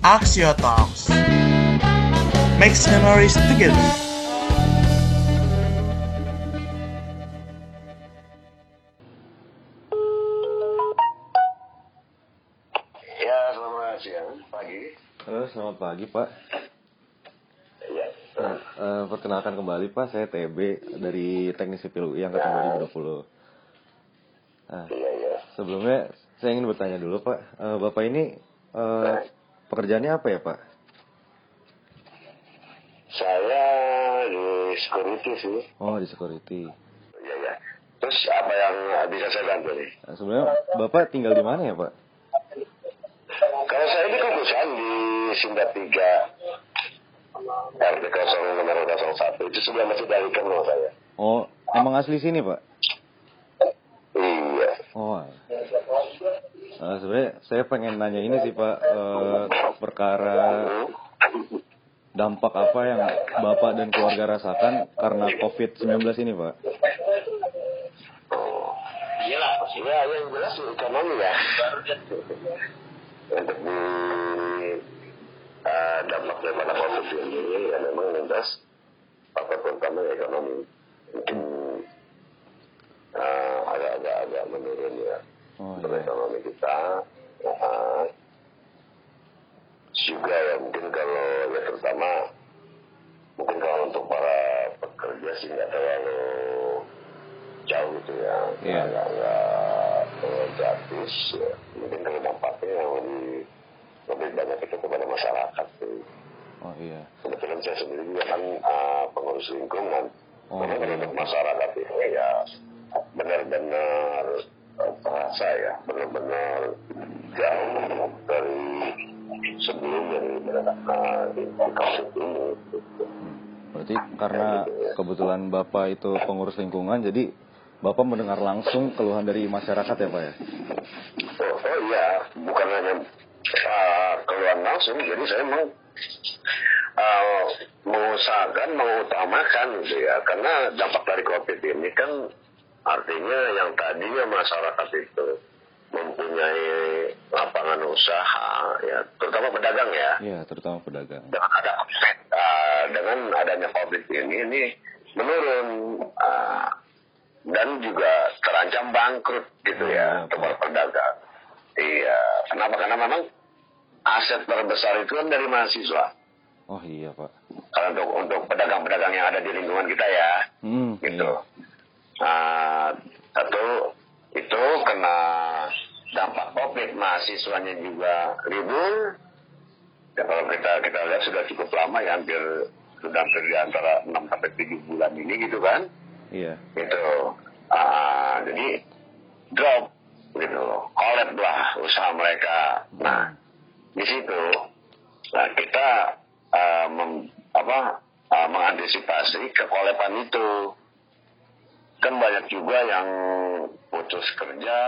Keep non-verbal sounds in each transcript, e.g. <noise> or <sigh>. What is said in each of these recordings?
Axio Talks. Makes memories together. Ya, selamat siang, pagi. Halo, selamat pagi Pak. Ya, Nah, eh, perkenalkan kembali Pak, saya TB dari Teknik Sipil UI Angkatan 2020. Nah, iya, iya. sebelumnya saya ingin bertanya dulu Pak, Eh, Bapak ini eh, pekerjaannya apa ya Pak? Saya di security sih. Oh, di security. Iya, iya. Terus apa yang bisa saya bantu nih? Nah, sebenarnya Bapak tinggal di mana ya Pak? Kalau saya di Kukusan di Sinda 3 RT 0 nomor 01 itu sudah masih dari kenal saya. Oh, emang asli sini Pak? Iya. Oh, Nah, sebenarnya saya pengen nanya ini sih Pak, eh, perkara dampak apa yang Bapak dan keluarga rasakan karena COVID-19 ini Pak? Oh. Ya, yang jelas ekonomi ya. Untuk di eh, dampak daripada COVID ini ya memang lintas faktor pertama ya ekonomi. Mungkin eh, agak-agak agak menurun ya Oh iya. ekonomi kita. Nah, juga ya mungkin kalau ya terutama mungkin kalau untuk para pekerja sih nggak terlalu jauh gitu ya Iya. nggak nggak gratis ya. mungkin kalau dampaknya yang lebih lebih banyak itu kepada masyarakat sih Oh iya. kebetulan saya sendiri juga kan uh, pengurus lingkungan Oh, iya. untuk masyarakat ini ya benar-benar uh, terasa ya benar-benar jauh dari sebelum dari uh, COVID ini. Berarti karena kebetulan Bapak itu pengurus lingkungan, jadi Bapak mendengar langsung keluhan dari masyarakat ya Pak ya? Oh, oh iya, bukan hanya uh, keluhan langsung, jadi saya mau uh, mengusahakan, mengutamakan gitu ya, karena dampak dari COVID ini kan artinya yang tadinya masyarakat itu mempunyai lapangan usaha, ya, terutama pedagang ya, Iya, terutama pedagang. dengan ada uh, dengan adanya COVID ini ini menurun uh, dan juga terancam bangkrut gitu ya para pedagang. Iya, kenapa? Karena memang aset terbesar itu kan dari mahasiswa. Oh iya Pak. Kalau untuk untuk pedagang-pedagang yang ada di lingkungan kita ya, Hmm, gitu. iya. Nah, satu itu kena dampak COVID, mahasiswanya juga libur. Ya kalau kita kita lihat sudah cukup lama ya hampir sudah hampir di antara 6 sampai 7 bulan ini gitu kan. Iya. Gitu. Ah, jadi drop gitu. Collab lah usaha mereka. Nah, di situ nah kita ah, mem- apa ah, mengantisipasi kekolepan itu kan banyak juga yang putus kerja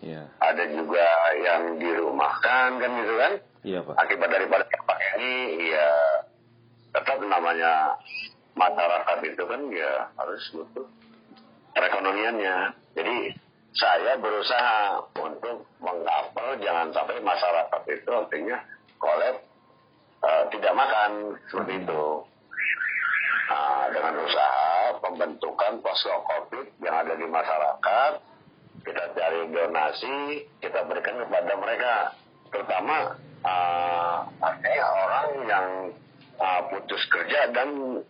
Iya. ada juga yang dirumahkan kan gitu kan Iya Pak. akibat daripada dampak ini ya tetap namanya masyarakat itu kan ya harus butuh perekonomiannya jadi saya berusaha untuk mengapel jangan sampai masyarakat itu artinya kolab eh, tidak makan seperti itu Nah, dengan usaha pembentukan posko COVID yang ada di masyarakat, kita cari donasi, kita berikan kepada mereka, terutama uh, artinya orang yang uh, putus kerja dan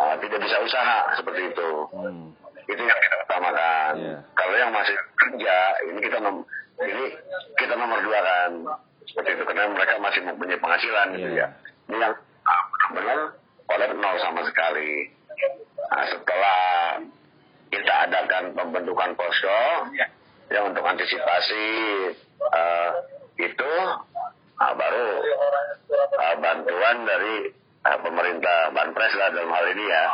uh, tidak bisa usaha seperti itu. Hmm. Itu yang kita utamakan. Iya. Kalau yang masih kerja, ini kita nom ini kita nomor dua kan seperti itu karena mereka masih mempunyai penghasilan gitu Iya. ya. Ini yang benar oleh nol sama sekali. Nah, setelah kita adakan pembentukan posko ya. untuk antisipasi uh, itu nah, baru uh, bantuan dari uh, pemerintah Banpres lah dalam hal ini ya.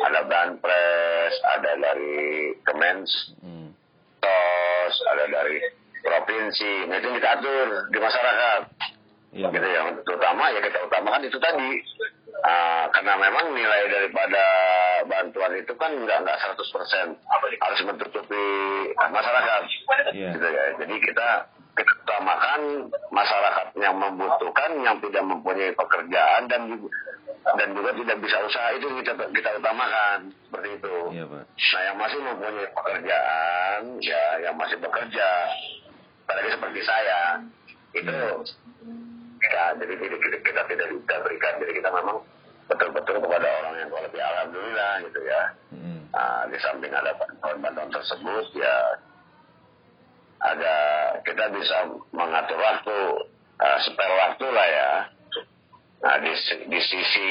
Ada Banpres ada dari Kemens Hmm. tos ada dari provinsi. Nah itu kita atur di masyarakat. Iya gitu Pak. ya terutama ya kita utamakan itu tadi Ah, karena memang nilai daripada bantuan itu kan nggak nggak 100% harus menutupi masyarakat. Iya. gitu ya. Jadi kita kita utamakan masyarakat yang membutuhkan yang tidak mempunyai pekerjaan dan juga dan juga tidak bisa usaha. Itu kita kita utamakan. Seperti itu. Iya, Pak. Nah yang masih mempunyai pekerjaan ya yang masih bekerja. Apalagi seperti saya. Itu ya jadi kita, kita, kita tidak bisa berikan jadi kita memang betul-betul kepada orang yang quality alhamdulillah gitu ya. Mm. Nah, di samping ada bantuan-bantuan tersebut ya ada kita bisa mengatur waktu uh, spare waktu lah ya. Nah di, di sisi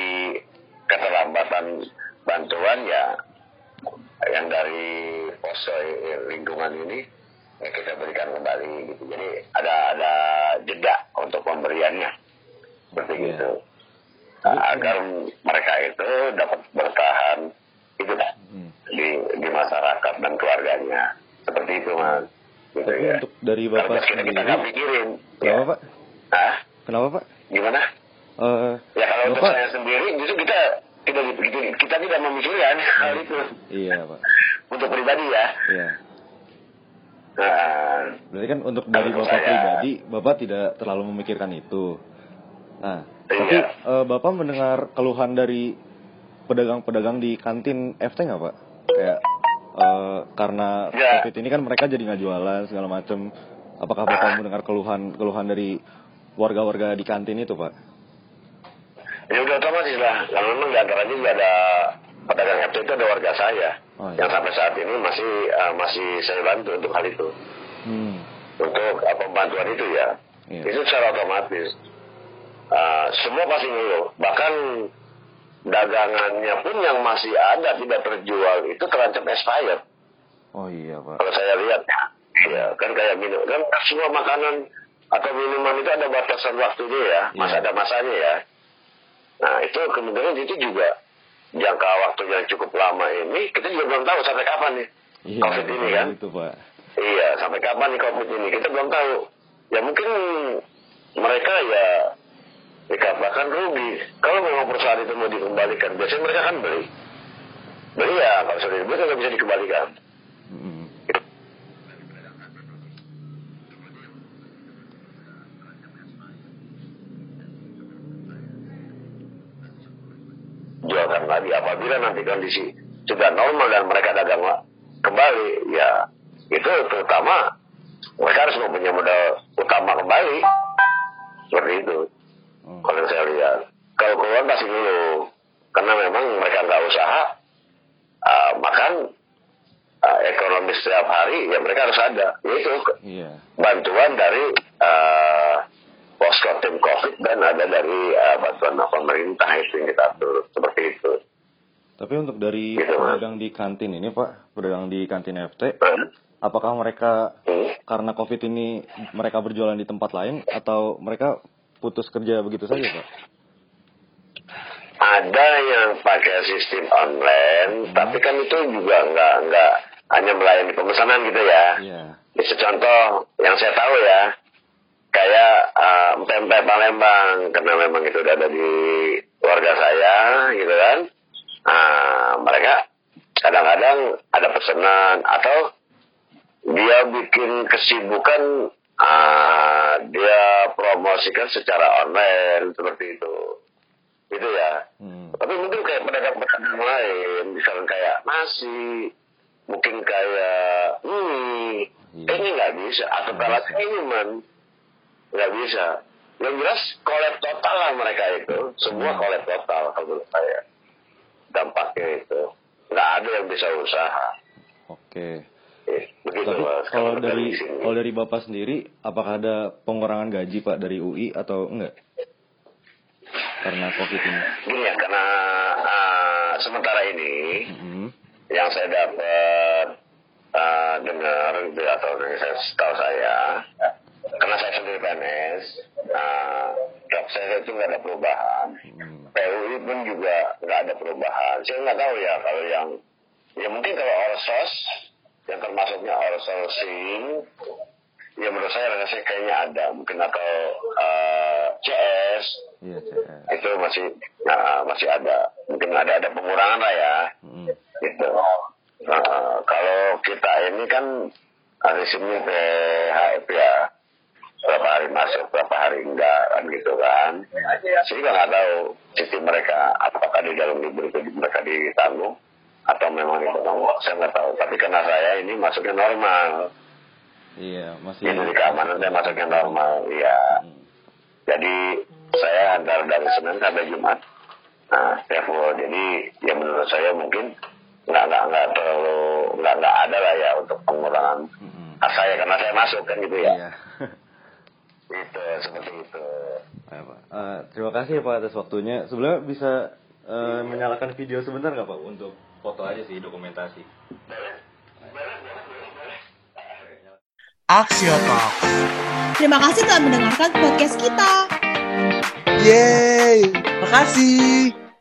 keterlambatan bantuan ya yang dari posko lingkungan ini ya kita berikan kembali gitu. Jadi ada ada jeda untuk pemberiannya seperti Iya. itu. Nah, agar mereka itu dapat bertahan hidup Mm. di di masyarakat dan keluarganya seperti itu mas. Gitu Tapi ya. untuk dari Karena Bapak kita kita sendiri, nggak pikirin. Ya. kenapa Pak? Hah? Kenapa Pak? Gimana? Eh, Ya kalau untuk Bapak, saya sendiri justru kita tidak begitu kita tidak memikirkan hal itu iya Pak, <laughs> untuk pribadi ya. iya. Nah, Berarti kan untuk dari Bapak saya- pribadi, Bapak tidak terlalu memikirkan itu. Nah, Iya. tapi eh, Bapak mendengar keluhan dari pedagang-pedagang di kantin FT nggak Pak? Kayak eh, karena Ya. COVID ini kan mereka jadi nggak jualan segala macem. Apakah Bapak mendengar keluhan keluhan dari warga-warga di kantin itu Pak? ya udah otomatis lah. Karena memang di antaranya juga ada pedagang FT itu ada warga saya Oh, iya. yang sampai saat ini masih eh, masih saya bantu untuk hal itu. Hmm, Untuk apa bantuan itu ya. Iya. Itu secara otomatis. Uh, semua pasti ngeluh. Bahkan dagangannya pun yang masih ada tidak terjual itu terancam expired. oh iya Pak. Kalau saya lihat ya, ya kan kayak minum kan semua makanan atau minuman itu ada batasan waktunya ya, masa Iya. ada masanya ya. Nah itu kemungkinan itu juga jangka waktu yang cukup lama ini kita juga belum tahu sampai kapan nih Iya, COVID ini kan. Itu Pak. Iya, sampai kapan nih COVID ini? Kita belum tahu. Ya mungkin mereka ya dikatakan rugi. Kalau memang perusahaan itu mau dikembalikan, biasanya mereka kan beli. Beli ya, kalau sudah dibeli nggak bisa dikembalikan. Hmm. Jualkan lagi. Apabila nanti kondisi sudah normal dan mereka dagang kembali, ya itu terutama mereka harus mempunyai modal utama kembali. Seperti itu. Oh. kalau saya lihat. Kalau keluar pasti dulu, karena memang mereka nggak usaha, uh, makan uh, ekonomi setiap hari, ya mereka harus ada. Yaitu Iya. bantuan dari uh, posko tim COVID dan ada dari uh, bantuan pemerintah itu yang kita atur seperti itu. Tapi untuk dari Gitu, pedagang di kantin ini Pak, pedagang di kantin FT, Hmm. apakah mereka Hmm. karena COVID ini mereka berjualan di tempat lain atau mereka putus kerja begitu saja Pak? Ada yang pakai sistem online, tapi kan itu juga nggak nggak hanya melayani pemesanan gitu ya. Iya. Bisa contoh yang saya tahu ya, pempek Palembang, karena memang itu udah ada di keluarga saya, gitu kan. Nah, mereka kadang-kadang ada pesanan atau dia bikin kesibukan, uh, dia promosikan secara online seperti itu, gitu ya. Hmm. Tapi mungkin kayak pedagang-pedagang lain, misalnya kayak nasi, mungkin kayak Iya. kayaknya nggak bisa. Atau alat bisa. minuman, nggak bisa. Yang jelas kolab total lah mereka itu, semua Hmm. kolab total kalau menurut saya. Dampaknya itu, nggak ada yang bisa usaha. Oke. Eh, begitu Tapi mas. kalau Kalau dari sini. kalau dari Bapak sendiri, apakah ada pengurangan gaji Pak dari UI atau enggak? Karena COVID ini. Gini ya, karena ah, sementara ini Hmm. yang saya dapat uh, dengar atau yang saya tahu saya karena saya sendiri PNS job saya itu nggak ada perubahan Hmm. PUI pun juga nggak ada perubahan saya nggak tahu ya kalau yang ya mungkin kalau orsos yang termasuknya outsourcing ya menurut saya rasanya kayaknya ada mungkin atau uh, CS Iya, CS. itu masih nah, masih ada mungkin ada ada pengurangan lah ya Hmm. gitu. Nah, kalau kita ini kan sini PHF ya. Berapa hari masuk, berapa hari enggak kan gitu kan. Sehingga nggak tahu sistem mereka apakah di dalam libur itu mereka ditanggung atau memang itu saya nggak tahu. Tapi karena saya ini masuknya normal, Iya, masih jadi keamanan saya masuknya normal, iya. Hmm. Jadi saya antar dari Senin sampai Jumat. Nah, saya full. Jadi ya menurut saya mungkin nggak nggak nggak terlalu nggak nggak ada lah ya untuk pengurangan hak saya karena saya masuk kan gitu ya. Iya. <laughs> Itu seperti itu. Pak. Eh, terima kasih ya Pak atas waktunya. Sebenarnya bisa eh, menyalakan video sebentar nggak Pak untuk foto aja sih dokumentasi. Axio Talks. Terima kasih telah mendengarkan podcast kita. Yeay, makasih.